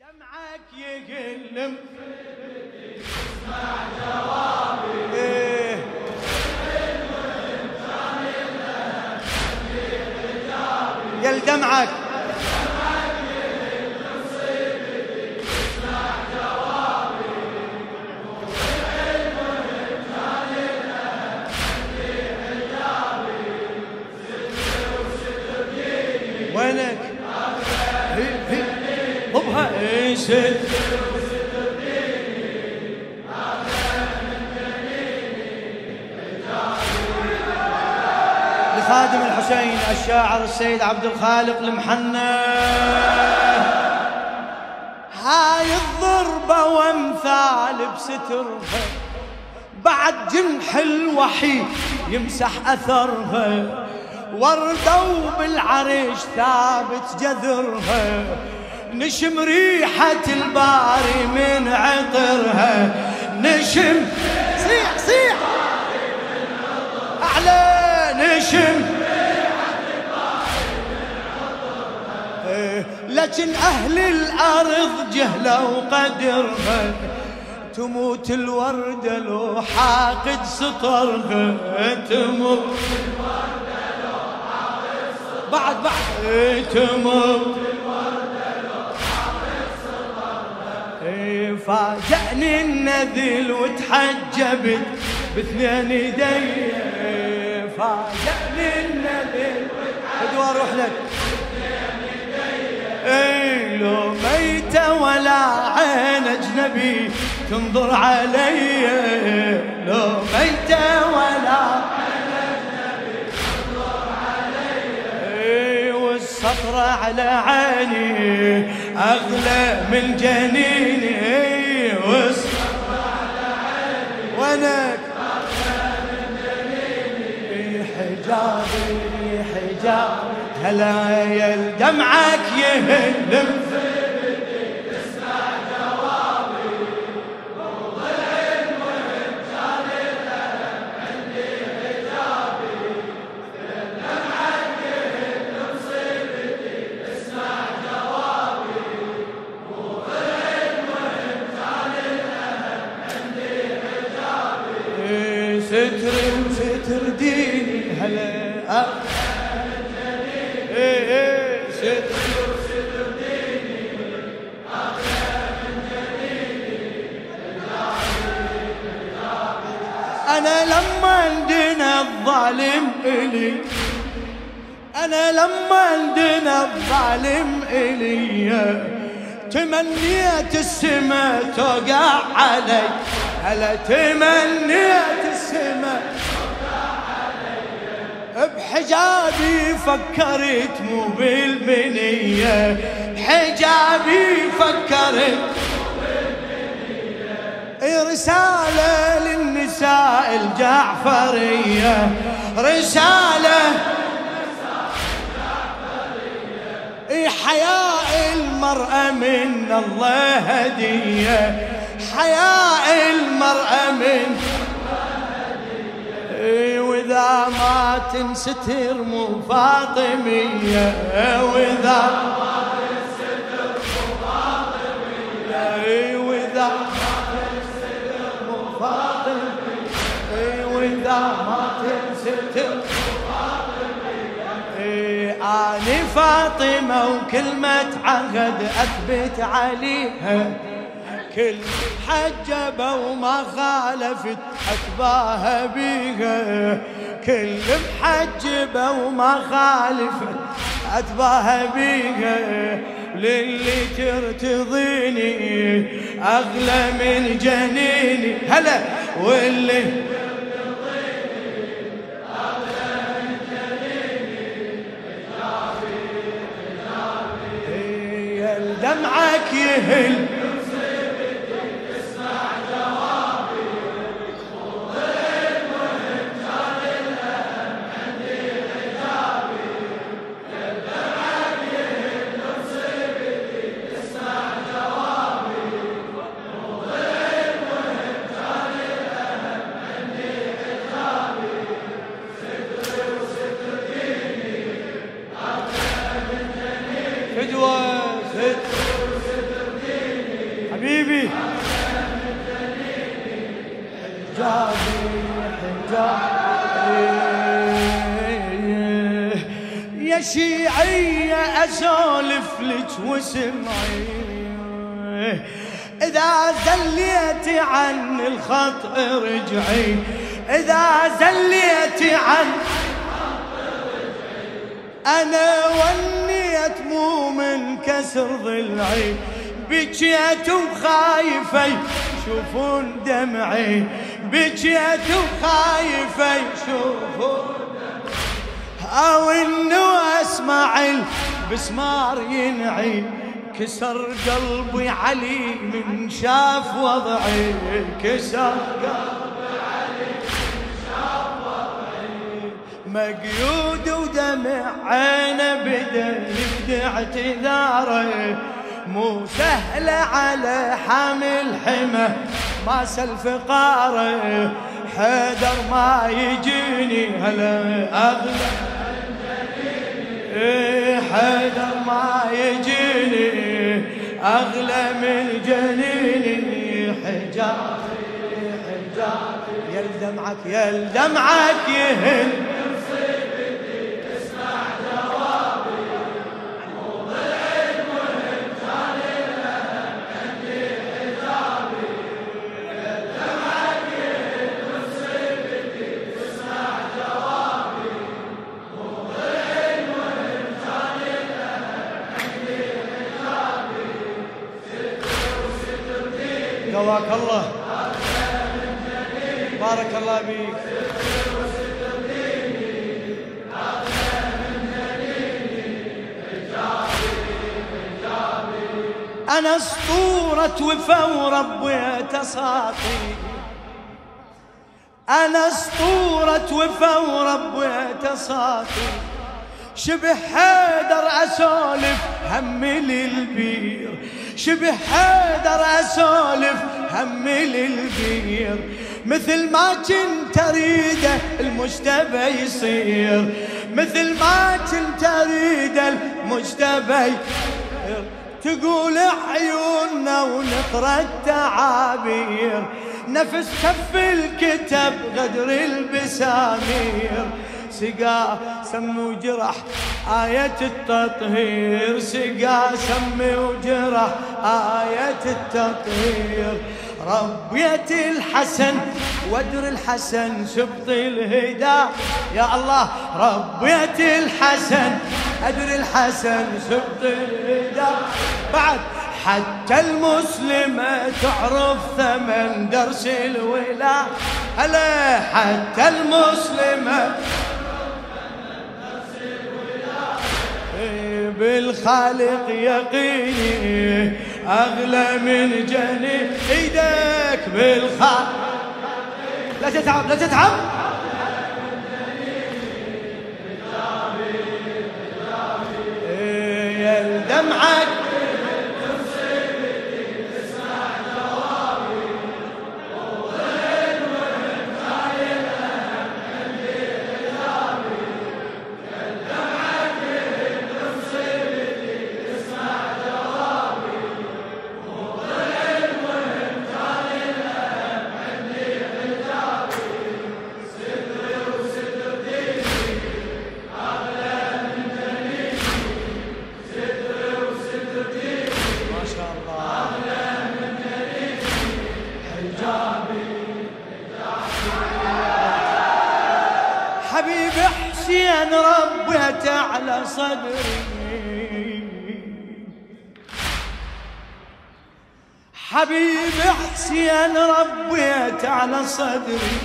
دمعك يقلم اسمع جوابي إيه. يا الدمعك إيش لخادم الحسين الشاعر السيد عبد الخالق المحنى هاي الضربة وامثال بسترها بعد جنح الوحي يمسح أثرها. وردة وبالعرش ثابت جذرها نشم ريحة الباري من عطرها نشم. صيح صيح. أعلى. نشم. لكن أهل الأرض جهلوا قدرها تموت الوردة لو حاقد سطرها. تموت بعد بعد. إيه، تموت. فاجأني النذل وتحجبت باثنين يدي فاجأني النذل خذوا أروح لك. اي لو ميتة ولا عين أجنبي تنظر علي. لو ميتة ولا عين أجنبي تنظر علي. على عيني أغلى من جنيني. عيني وينك حجابي حجابي هلا يا دمعك يهلم الي أنا لما اندنا الظالم إلي تمنيت السما توقع علي. هلا تمنيت السما بحجابي فكرت مو بالبنية بحجابي فكرت رسالة للنساء الجعفرية. رسالة حياء المرأة من الله هدية. حياء المرأة من وإذا ما تنستر مو فاطمية وإذا ما ما تنستر أنا فاطمة وكلمة عهد أثبت عليها. كل حجبة وما خالفت أتباها بيها. كل محجبة وما خالفت أتباها بيها. للي ترتضيني أغلى من جنيني. هلا واللي دمعك يهل. يا شيعية أسولف لك وسمعي. إذا زليت عن الخط ارجعي إذا زليت عن أنا ونيت مو من كسر ضلعي. بكيت وخايفة يشوفون دمعي. بكيت وخايفة يشوفون أو إنه أسمع البسمار ينعي كسر قلبي علي من شاف وضعي كسر قلبي علي من شاف وضعي. مقيود ودمع عينه بدا يبدع اعتذاره مو سهلة على حامل حمى ما سلف قاره حيدر ما يجيني هلا أغلى. حيدر ما يجيني أغلى من جنيني. حجابي حجابي يا دمعك يا الله. بارك الله بيك أنا أسطورة وفا وربيت ساطي أنا أسطورة وفا وربيت ساطي شبه حيدر أسولف همي للبير. شبه حيدر أسولف همي للبير مثل ما كنت أريده المجتبى يصير. مثل ما كنت أريده المجتبى يصير. تقول عيوننا ونقرا التعابير. نفس كف الكتب غدر البسامير. سقا سم وجرح آية التطهير. سقا سم وجرح آية التطهير. ربيت الحسن ودر الحسن سبط الهدى. يا الله ربيت الحسن أدر الحسن سبط الهدى. بعد حتى المسلمة تعرف ثمن درس الولا. هلا حتى المسلمة بالخالق يقيني. أغلى من جني إيدك بالخالق لا تتعب لا تتعب. إيه، يا دمعك صدري حبيب حسين ربيت على صدري.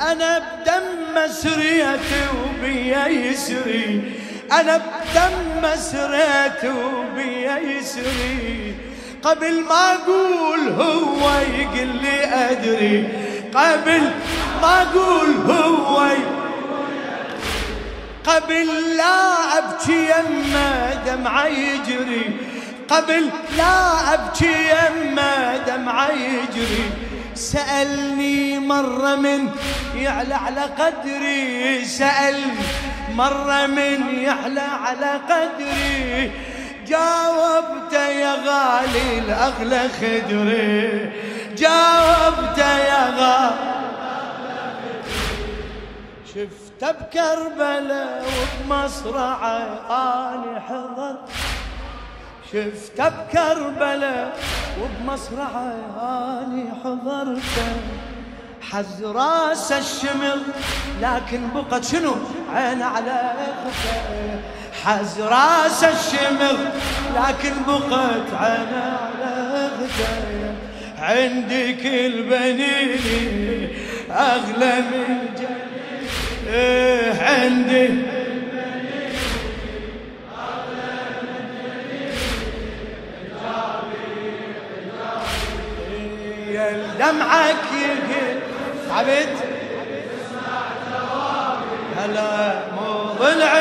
أنا بدم سريت وبيا يسري. أنا بدم سريت وبيا يسري. قبل ما أقول هو يقول لي أدري. قبل ما أقول هو يقول قبل لا أبكي يما دمعة يجري. قبل لا أبكي يما دمعة يجري. سألني مرة من يعلى على قدري. سألني مرة من يعلى على قدري. جاوبت يا غالي الأغلى خدري. جاوبت يا غالي شفت بكربلاء وبمصرعة أنا حضر. شفت بكربلاء وبمصرعة أنا حضرت حز راس الشمر لكن بقت شنو؟ عين على خفة. حز راس الشمر لكن بقت عين على خفة. عندك البنين أغلى من عندي. دمعك يقل. عبد هلا مو ضلع.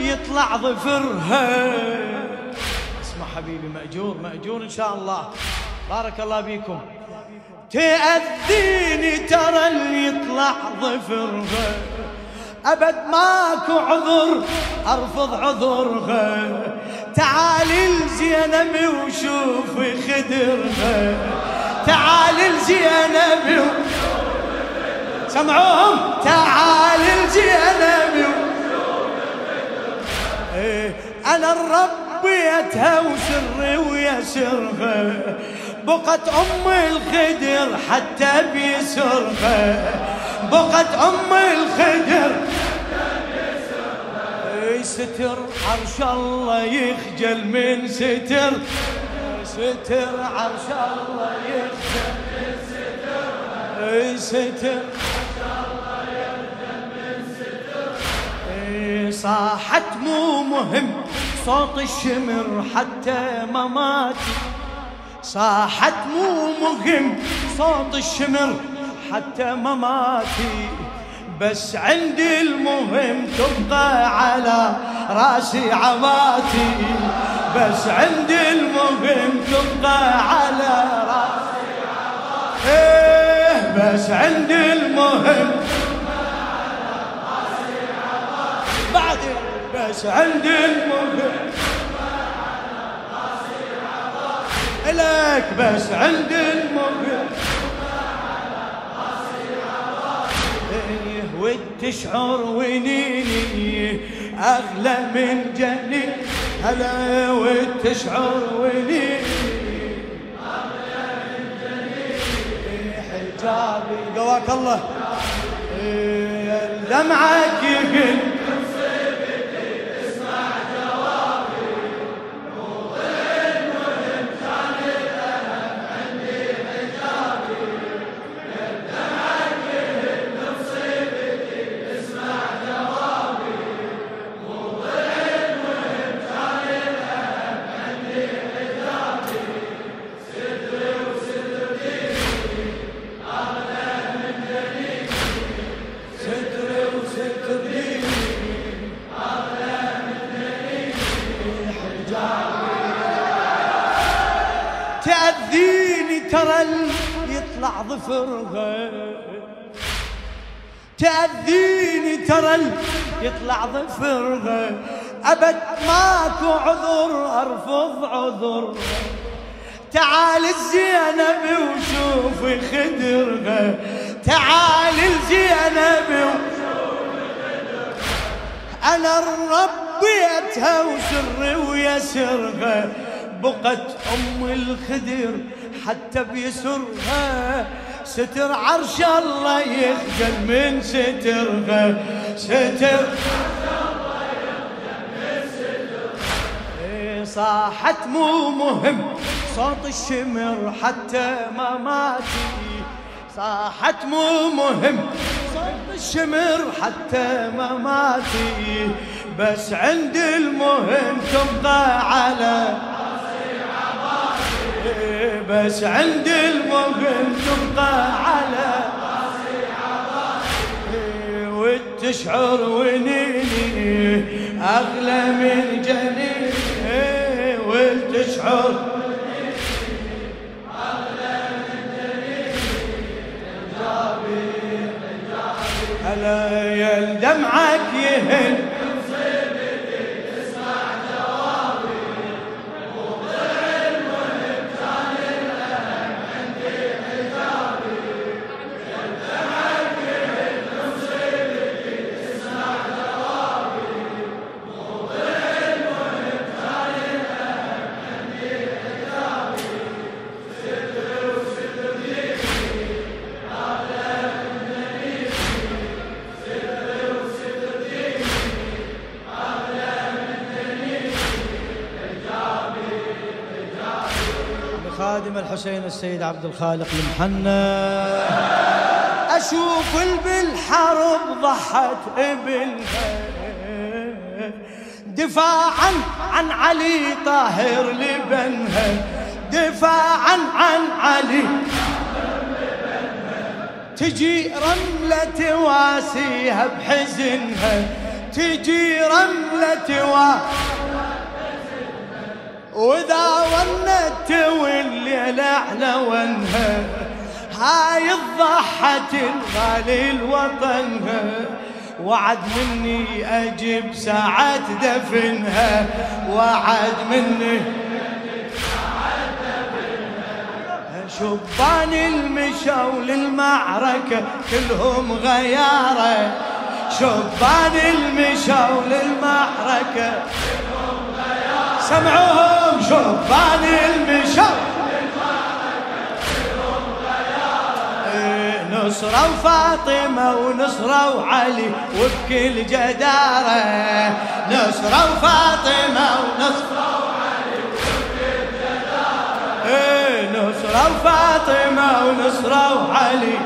يطلع ظفرها. اسمع حبيبي مأجور مأجور إن شاء الله. بارك الله بيكم تأذيني ترى يطلع ظفرها. أبد ماكو عذر أرفض عذرها. تعالي لزينب وشوفي خدرها. تعالي لزينب سمعوهم؟ تعال الجنب إيه أنا ربيتها وسري ويسرها بقت أم الخدر حتى بيسرها بقت أم الخدر ستر عرش الله يخجل من ستر ستر عرش الله يخجل من ستر ستر صاحت مو مهم. صوت الشمر حتى مماتي صاحت مو مهم. صوت الشمر حتى مماتي بس عندي المهم تبقى على راسي عماتي. بس عندي المهم تبقى على راسي عماتي. إيه بس عندي المهم بس عند المهم لك بس عند إيه وتشعر ونيني أغلى من جني. هلا وتشعر ونيني. حجابي قواك الله. إيه دمعك يقل. يطلع ظفرها تأذيني ترى يطلع ظفرها أبد ماكو عذر أرفض عذر. تعال الزينب وشوفي خدرها. تعال الزينب وشوفي خدرها. أنا ربيتها وسري ويسرها. بقت أم الخدر حتى بيسرها ستر عرش الله يخجل من سترها. ستر إيه صاحت مو مهم صوت الشمر حتى ما ماتي. صاحت مو مهم صوت والشمر حتى مماتي بس عند المهم تبقى على بس عند المهم تبقى على وتشعر ونيني أغلى من جنيني. وتشعر هلا يا دمعك يهل الحسين السيد عبد الخالق المحنى. أشوف بالحرب ضحت ابنها دفاعا عن علي طاهر لبنها دفاعا عن علي. تجي رملة تواسيها بحزنها تجي رملة تواسيها وإذا ونت والليل أعلى ونها هاي الضحة الغالي الوطنها. وعد مني أجيب ساعة دفنها. وعد مني شبان المشوا للمعركة كلهم غيارة. شبان المشوا للمعركة سمعوهم شبان المشر إيه، نصرة وفاطمة ونصرة وعلي وبكل جدارة. نصرة وفاطمة ونصرة وعلي وبكل جدارة إيه، نصرة وفاطمة ونصرة وعلي.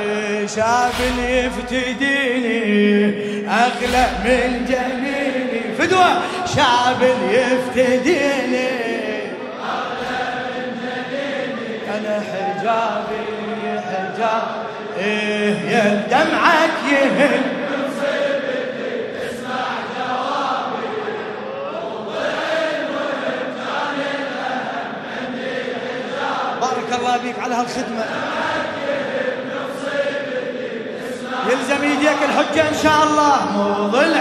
إيه، شاب يفتديني أغلى من جميل. فدوة شعب يفتديني. أنا حجابي حجاب إيه يا دمعك يهل. بارك الله بيك على هالخدمة. يلزم يديك الحجة إن شاء الله. مو ظل